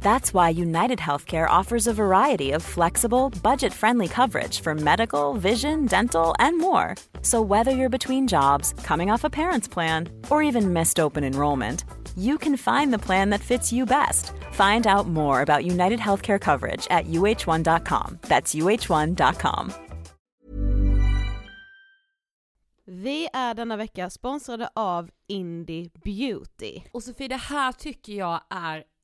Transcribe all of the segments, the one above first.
That's why United Healthcare offers a variety of flexible, budget friendly coverage for medical, vision, dental, and more. So, whether you're between jobs, coming off a parent's plan, or even missed open enrollment, you can find the plan that fits you best. Find out more about United Healthcare coverage at uh1.com. That's uh1.com. Vi är denna vecka sponsrade av Indie Beauty. Och Sofie, det här tycker jag är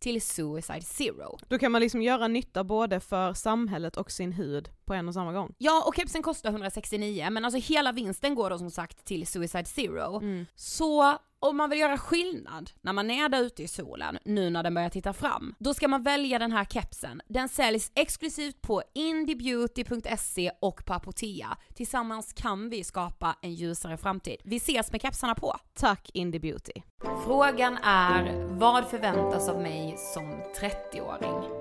till Suicide Zero. Då kan man liksom göra nytta både för samhället och sin hud på en och samma gång. Ja, och kepsen kostar 169, men alltså hela vinsten går då som sagt till Suicide Zero. Så om man vill göra skillnad när man är där ute i solen, nu när den börjar titta fram, då ska man välja den här kepsen. Den säljs exklusivt på indiebeauty.se och på Apotea. Tillsammans kan vi skapa en ljusare framtid. Vi ses med kepsarna på! Tack Indie Beauty. Frågan är, vad förväntas av mig som 30-åring?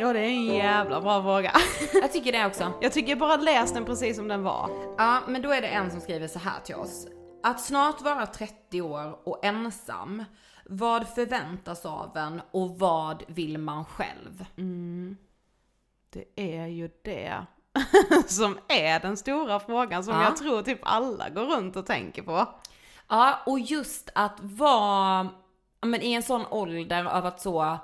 Ja det är en jävla bra fråga. Jag tycker det också. Jag tycker bara läs den precis som den var. Ja, men då är det en som skriver så här till oss. Att snart vara 30 år och ensam, vad förväntas av en och vad vill man själv? Det är ju det som är den stora frågan som Ja. jag tror typ alla går runt och tänker på. Ja, och just att vara men i en sån ålder av att så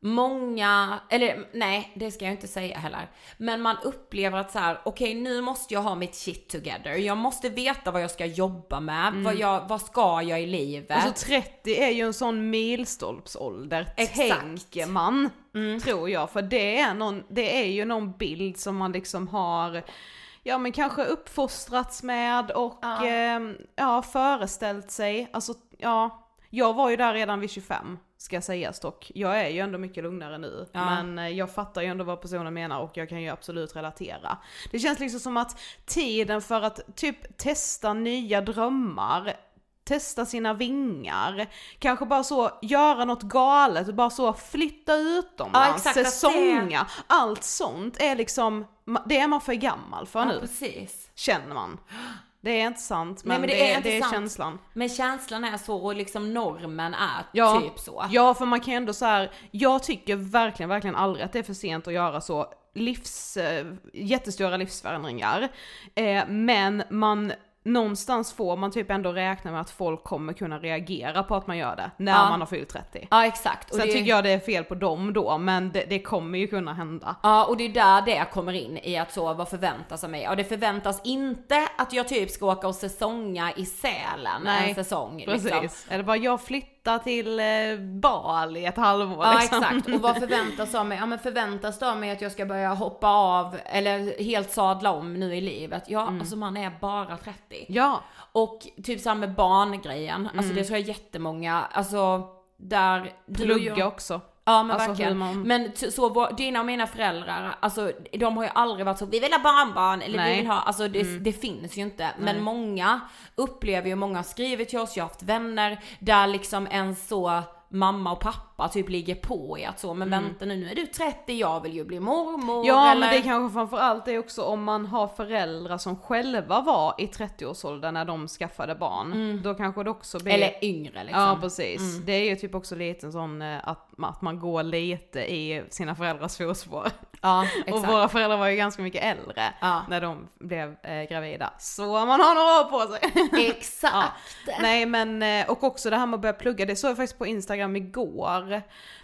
många, eller nej det ska jag inte säga heller, men man upplever att så här: okej nu måste jag ha mitt shit together, jag måste veta vad jag ska jobba med, vad, jag, vad ska jag i livet? Alltså 30 är ju en sån milstolpsålder, Exakt. tänker man. Tror jag, för det är, någon, det är ju någon bild som man liksom har Ja men kanske uppfostrats med och ja. ja föreställt sig, alltså ja. Jag var ju där redan vid 25 ska sägas dock. Jag är ju ändå mycket lugnare nu. Ja. Men eh, jag fattar ju ändå vad personen menar och jag kan ju absolut relatera. Det känns liksom som att tiden för att typ testa nya drömmar testa sina vingar, kanske bara så göra något galet, bara så flytta utomlands, Ja, att det- säsonga, allt sånt är liksom, det är man för gammal för ja, nu, precis. känner man. Det är inte sant, men, men det, det är det är känslan. Men känslan är så och liksom normen är Ja, typ så. Ja, för man kan ju ändå så här. jag tycker verkligen, verkligen aldrig att det är för sent att göra så livs, eh, jättestora livsförändringar. Eh, men man, någonstans får man typ ändå räkna med att folk kommer kunna reagera på att man gör det, när Ja. man har fyllt 30. Ja exakt. Och Sen det, tycker jag det är fel på dem då, men det, det kommer ju kunna hända. Ja och det är där det kommer in i att så vad förväntas av mig. Och det förväntas inte att jag typ ska åka och säsonga i Sälen en säsong. Precis. Liksom. Eller bara jag flyttar till eh, Bali ett halvår Ja liksom. exakt, och vad förväntas av mig? Ja men förväntas det av mig att jag ska börja hoppa av eller helt sadla om nu i livet? Ja alltså man är bara 30. Ja, Och typ samma med barngrejen, alltså det tror jag jättemånga, alltså där plugga jag, också. Ja men Alltså, verkligen. man- Men så vår, dina och mina föräldrar, alltså de har ju aldrig varit så, vi vill ha barnbarn eller Nej. vi vill ha, alltså det, det finns ju inte. Men många upplever ju, många har skrivit till oss, jag har haft vänner där liksom en så mamma och pappa typ ligger på i att så, men vänta nu, nu är du 30, jag vill ju bli mormor Ja eller... men det kanske framförallt är också om man har föräldrar som själva var i 30-årsåldern när de skaffade barn. Då kanske det också blir... Eller yngre liksom. Ja precis. Det är ju typ också lite en sån eh, att, att man går lite i sina föräldrars fotspår. Ja, Och exakt. våra föräldrar var ju ganska mycket äldre Ja. när de blev eh, gravida. Så man har några år på sig. Exakt. Nej men, eh, och också det här med att börja plugga, det såg jag faktiskt på Instagram igår.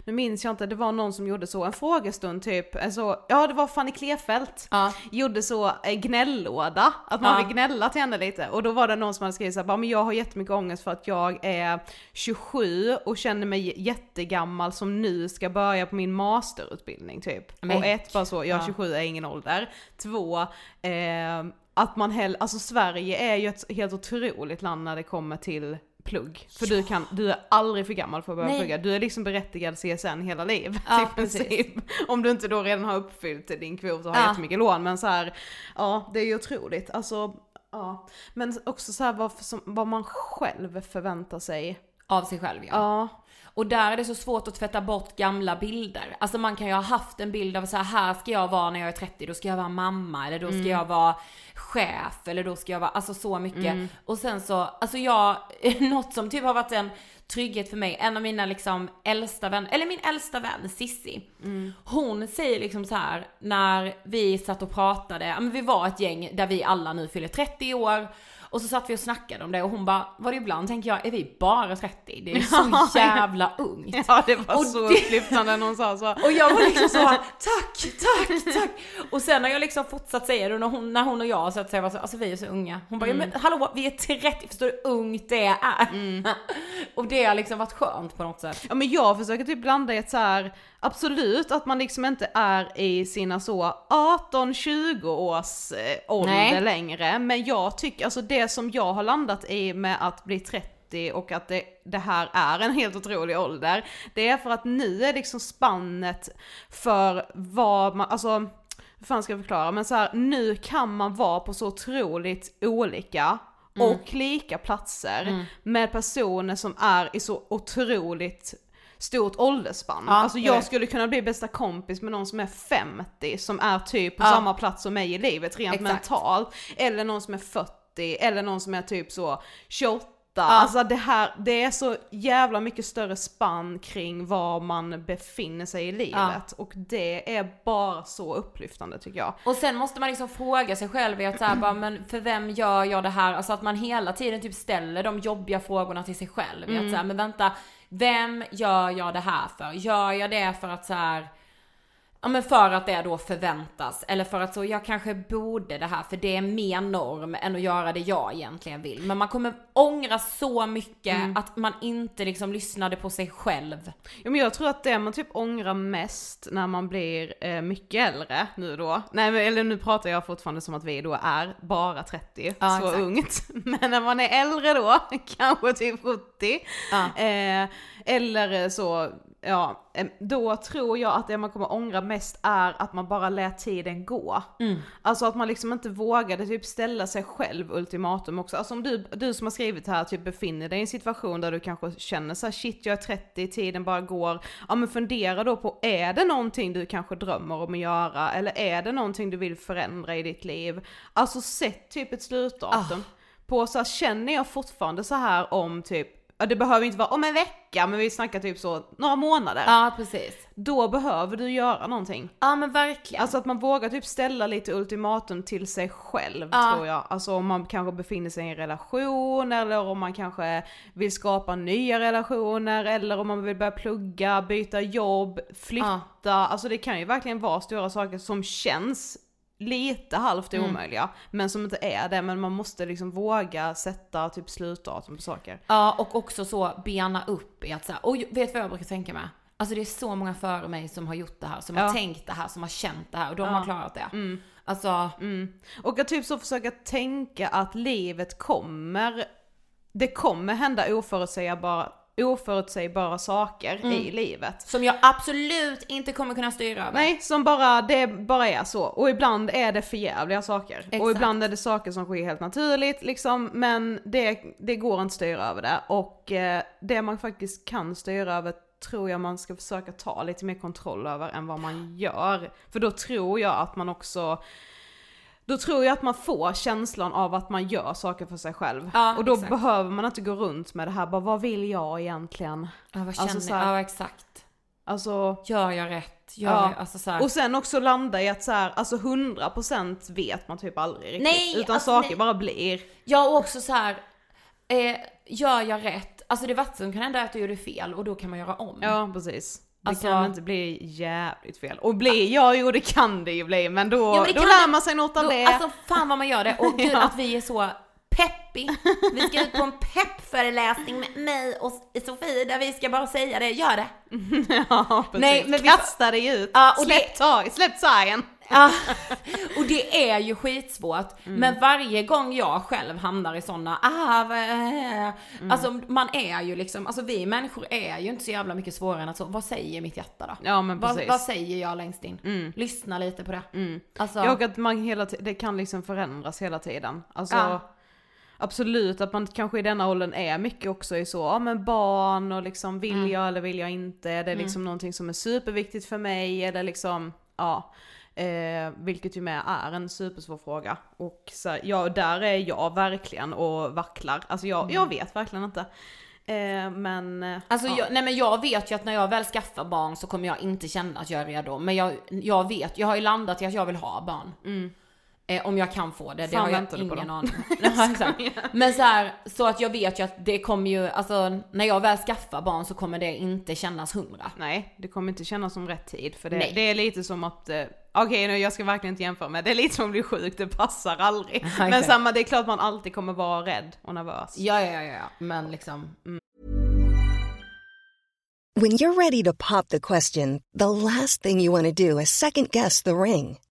Nu minns jag inte, det var någon som gjorde så, en frågestund typ, alltså, ja det var Fanny Klefelt. Ja. Gjorde så eh, gnällåda, att man Ja. vill gnälla till henne lite. Och då var det någon som hade skrivit såhär, men jag har jättemycket ångest för att jag är 27 och känner mig jättegammal som nu ska börja på min masterutbildning typ. Men- och ett, bara så, jag Ja. 27 är ingen ålder. Två, eh, att man hell, alltså Sverige är ju ett helt otroligt land när det kommer till plugg. För du, kan, du är aldrig för gammal för att börja Nej. plugga. Du är liksom berättigad CSN hela livet Ja, i princip. Om du inte då redan har uppfyllt din kvot och har Ja. jättemycket lån. Men så här, ja det är ju otroligt. Alltså, ja. Men också så här vad, vad man själv förväntar sig. Av sig själv ja. Ja. Och där är det så svårt att tvätta bort gamla bilder. Alltså man kan ju ha haft en bild av så här, här ska jag vara när jag är 30, då ska jag vara mamma eller då ska jag vara chef eller då ska jag vara, alltså så mycket. Och sen så, alltså jag, något som typ har varit en trygghet för mig, en av mina liksom äldsta vänner, eller min äldsta vän Sissi. Hon säger liksom så här när vi satt och pratade, ja men vi var ett gäng där vi alla nu fyller 30 år. Och så satt vi och snackade om det och hon bara, vad ibland tänker jag, är vi bara 30? Det är så jävla ungt. ja det var Och så det- upplyftande när hon sa så. Och jag var liksom så, tack, tack, tack. Och sen har jag liksom fortsatt säga det när hon, när hon och jag så att säga var så, alltså vi är så unga. Hon bara, ja, men hallå vi är 30, förstår du hur ungt det är? Och det har liksom varit skönt på något sätt. Ja men jag försöker typ blanda i ett så här absolut att man liksom inte är i sina så 18-20 års eh, ålder Nej. längre. Men jag tycker, alltså det som jag har landat i med att bli 30 och att det, det här är en helt otrolig ålder. Det är för att nu är liksom spannet för vad man, alltså hur fan ska jag förklara? Men så här, nu kan man vara på så otroligt olika och lika platser med personer som är i så otroligt stort ålderspann. Ja, alltså jag skulle kunna bli bästa kompis med någon som är 50 som är typ på Ja. samma plats som mig i livet rent Exakt. mentalt. Eller någon som är 40 eller någon som är typ så 28. Alltså det här, det är så jävla mycket större spann kring var man befinner sig i livet. Och det är bara så upplyftande tycker jag. Och sen måste man liksom fråga sig själv att så här, bara, men för vem gör jag det här? Alltså att man hela tiden typ ställer de jobbiga frågorna till sig själv. I att så här, men vänta, vem gör jag det här för? Gör jag det för att så här Ja men för att det då förväntas, eller för att så jag kanske borde det här för det är mer norm än att göra det jag egentligen vill. Men man kommer ångra så mycket att man inte liksom lyssnade på sig själv. Ja, men jag tror att det man typ ångrar mest när man blir eh, mycket äldre nu då, nej men, eller nu pratar jag fortfarande som att vi då är bara 30, Ja, så exakt. ungt. Men när man är äldre då, kanske typ 70, Ja. eh, eller så, ja, då tror jag att det man kommer ångra mest är att man bara lät tiden gå. Mm. Alltså att man liksom inte vågade typ ställa sig själv ultimatum också. Alltså om du, du som har skrivit här typ befinner dig i en situation där du kanske känner så här, shit jag är 30, tiden bara går. Ja men fundera då på, är det någonting du kanske drömmer om att göra? Eller är det någonting du vill förändra i ditt liv? Alltså sätt typ ett slutdatum. på så här, känner jag fortfarande så här om typ, det behöver inte vara om en vecka men vi snackar typ så några månader. Ja precis. Då behöver du göra någonting. Ja men verkligen. Alltså att man vågar typ ställa lite ultimatum till sig själv Ja. tror jag. Alltså om man kanske befinner sig i en relation eller om man kanske vill skapa nya relationer eller om man vill börja plugga, byta jobb, flytta. Alltså det kan ju verkligen vara stora saker som känns lite halvt Mm. omöjliga men som inte är det men man måste liksom våga sätta typ slutdatum på saker. Ja och också så bena upp i att så här, och vet vad jag brukar tänka med? Alltså det är så många före mig som har gjort det här, som har Ja. tänkt det här, som har känt det här och de har klarat det. Mm. Alltså, Och att typ så försöka tänka att livet kommer, det kommer hända oförutsägbara, oförutsägbara saker Mm. i livet. som jag absolut inte kommer kunna styra över. Nej, som bara, det bara är så. Och ibland är det förjävliga saker. Och Exakt. ibland är det saker som sker helt naturligt liksom, men det, det går inte att styra över det. Och eh, det man faktiskt kan styra över tror jag man ska försöka ta lite mer kontroll över än vad man gör. För då tror jag att man också då tror jag att man får känslan av att man gör saker för sig själv. Ja, och då exakt. behöver man inte gå runt med det här bara vad vill jag egentligen? Ja, vad Alltså, känner jag? Ja exakt. Alltså Gör jag rätt? Gör Ja. jag, alltså så här. Och sen också landa i att så här, alltså 100% vet man typ aldrig riktigt. Nej, utan alltså, saker nej. bara blir. Ja och också så här. Eh, gör jag rätt? Alltså det värsta som kan hända är att du gjorde fel och då kan man göra om. Ja precis. Det Alltså- kan inte bli jävligt fel. Och bli, ja jo det kan det ju bli men då, Jo, men det då lär det- man sig något av Då, det. alltså fan vad man gör det och gud Ja. att vi är så peppig. Vi ska ut på en peppföreläsning med mig och Sofie där vi ska bara säga det, gör det. ja, precis. Nej, men vi- Kasta dig ut, Ja, och släpp, tag, släpp sargen. Ja, och det är ju skitsvårt. Mm. Men varje gång jag själv hamnar i sådana, ah, vad är-" alltså man är ju liksom, alltså vi människor är ju inte så jävla mycket svårare än att så, vad säger mitt hjärta då? Ja men Vad, precis. vad säger jag längst in? Lyssna lite på det. Alltså, Ja, och att man hela ti- det kan liksom förändras hela tiden. Alltså, Ja. absolut att man kanske i denna åldern är mycket också i så, ja men barn och liksom vill Mm. jag eller vill jag inte? Är det liksom någonting som är superviktigt för mig? Är det liksom, ja. Eh, vilket ju med är en supersvår fråga. Och så, ja, där är jag verkligen och vacklar. Alltså jag, jag vet verkligen inte. Eh, men... eh, Mm. Alltså ja. jag, nej men jag vet ju att när jag väl skaffar barn så kommer jag inte känna att jag är redo. Men jag, jag vet, jag har ju landat i att jag vill ha barn. Eh, om jag kan få det, det Fan, har jag ingen aning om. Men så här, så att jag vet ju att det kommer ju, alltså när jag väl skaffar barn så kommer det inte kännas hundra. Nej, det kommer inte kännas som rätt tid för det, Nej. det är lite som att, eh, okej nu jag ska verkligen inte jämföra med det är lite som att bli sjuk, det passar aldrig. Men exakt. samma, det är klart man alltid kommer vara rädd och nervös. Ja, ja, ja, ja, men liksom. When you're ready to pop the question, the last thing you want to do is second guess the ring.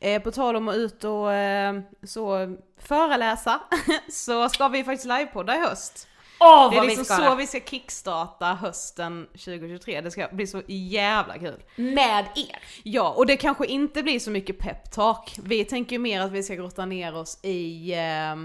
Eh, på tal om att ut och eh, så föreläsa, så ska vi faktiskt livepodda i höst. Åh det är liksom vi ska så vi ska kickstarta hösten 2023, det ska bli så jävla kul. Med er. Ja, och det kanske inte blir så mycket peptalk. Vi tänker ju mer att vi ska grotta ner oss i, eh,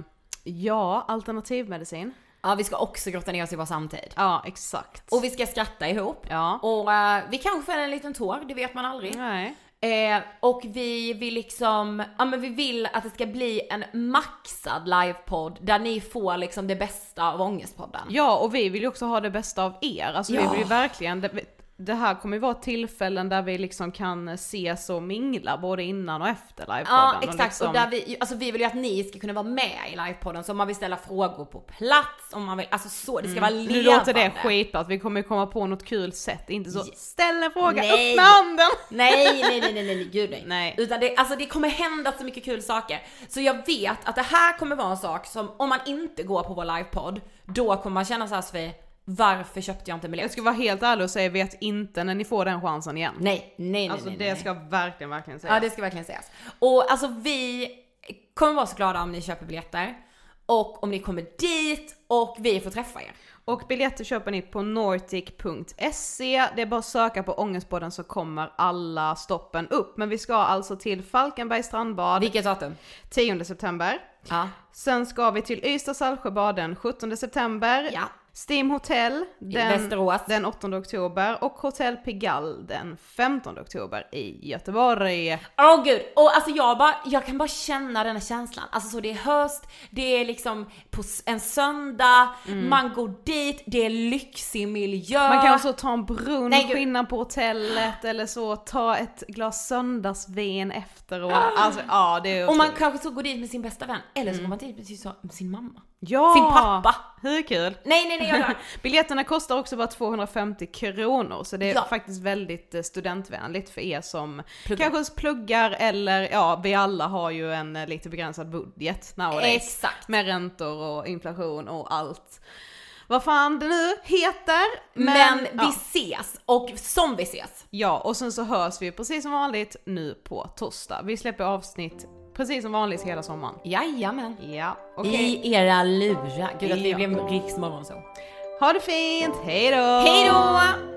ja, alternativmedicin. Ja, vi ska också grotta ner oss i vår samtid. Ja, exakt. Och vi ska skratta ihop. Ja. Och eh, vi kanske fäller en liten tår, det vet man aldrig. Nej. Eh, och vi vill liksom, ja men vi vill att det ska bli en maxad livepodd där ni får liksom det bästa av Ångestpodden. Ja, och vi vill ju också ha det bästa av er. Alltså vi Ja. vill ju verkligen, det, här kommer ju vara tillfällen där vi liksom kan ses och mingla både innan och efter livepodden. Ja exakt, liksom, och där vi, alltså vi vill ju att ni ska kunna vara med i livepodden så om man vill ställa frågor på plats, om man vill, alltså så, det ska vara levande. Mm. Nu låter det skitbra, att vi kommer komma på något kul sätt, inte så ställ en fråga, Nej. med handen! Nej, nej, nej, nej, nej, nej, gud nej. Nej. Utan det, alltså det kommer hända så mycket kul saker. Så jag vet att det här kommer vara en sak som, om man inte går på vår livepodd, då kommer man känna såhär Sofie, varför köpte jag inte en biljett? Jag ska vara helt ärlig och säga, vet inte när ni får den chansen igen. Nej, nej, nej, Alltså nej, det nej. ska verkligen, verkligen sägas. Ja det ska verkligen sägas. Och alltså vi kommer vara så glada om ni köper biljetter. Och om ni kommer dit och vi får träffa er. Och biljetter köper ni på nordic.se. Det är bara att söka på Ångestpodden så kommer alla stoppen upp. Men vi ska alltså till Falkenbergs strandbad Vilket datum? 10 september. Ja. Sen ska vi till Ystad Saltsjöbad den 17 september. Ja. Steam Hotel den, den 8 oktober och Hotel Pigalle den 15 oktober i Göteborg. Åh gud! Och alltså jag, bara, jag kan bara känna den här känslan. Alltså så det är höst, det är liksom på en söndag, man går dit, det är lyxig miljö. Mm. Man kan också ta en brunn, Nej, skinna på hotellet eller så, ta ett glas söndagsvin efteråt. Alltså ja, det är och man kanske så går dit med sin bästa vän, eller så går man dit med sin, sin mamma. ja, sin pappa. Hur kul? Nej nej nej, jag, Biljetterna kostar också bara 250 kronor så det är Ja. faktiskt väldigt eh, studentvänligt för er som Pluggar. kanske pluggar eller ja, vi alla har ju en eh, lite begränsad budget nowadays. Exakt. Med räntor och inflation och allt. Vad fan det nu heter. Men, vi ja. ses, och som vi ses. ja, och sen så hörs vi precis som vanligt nu på torsdag. Vi släpper avsnitt precis som vanligt hela sommaren. Jajamän. Ja, okej. I era lurar. Gud att vi Ja. blev riksmorgon så. Ha det fint, hej då!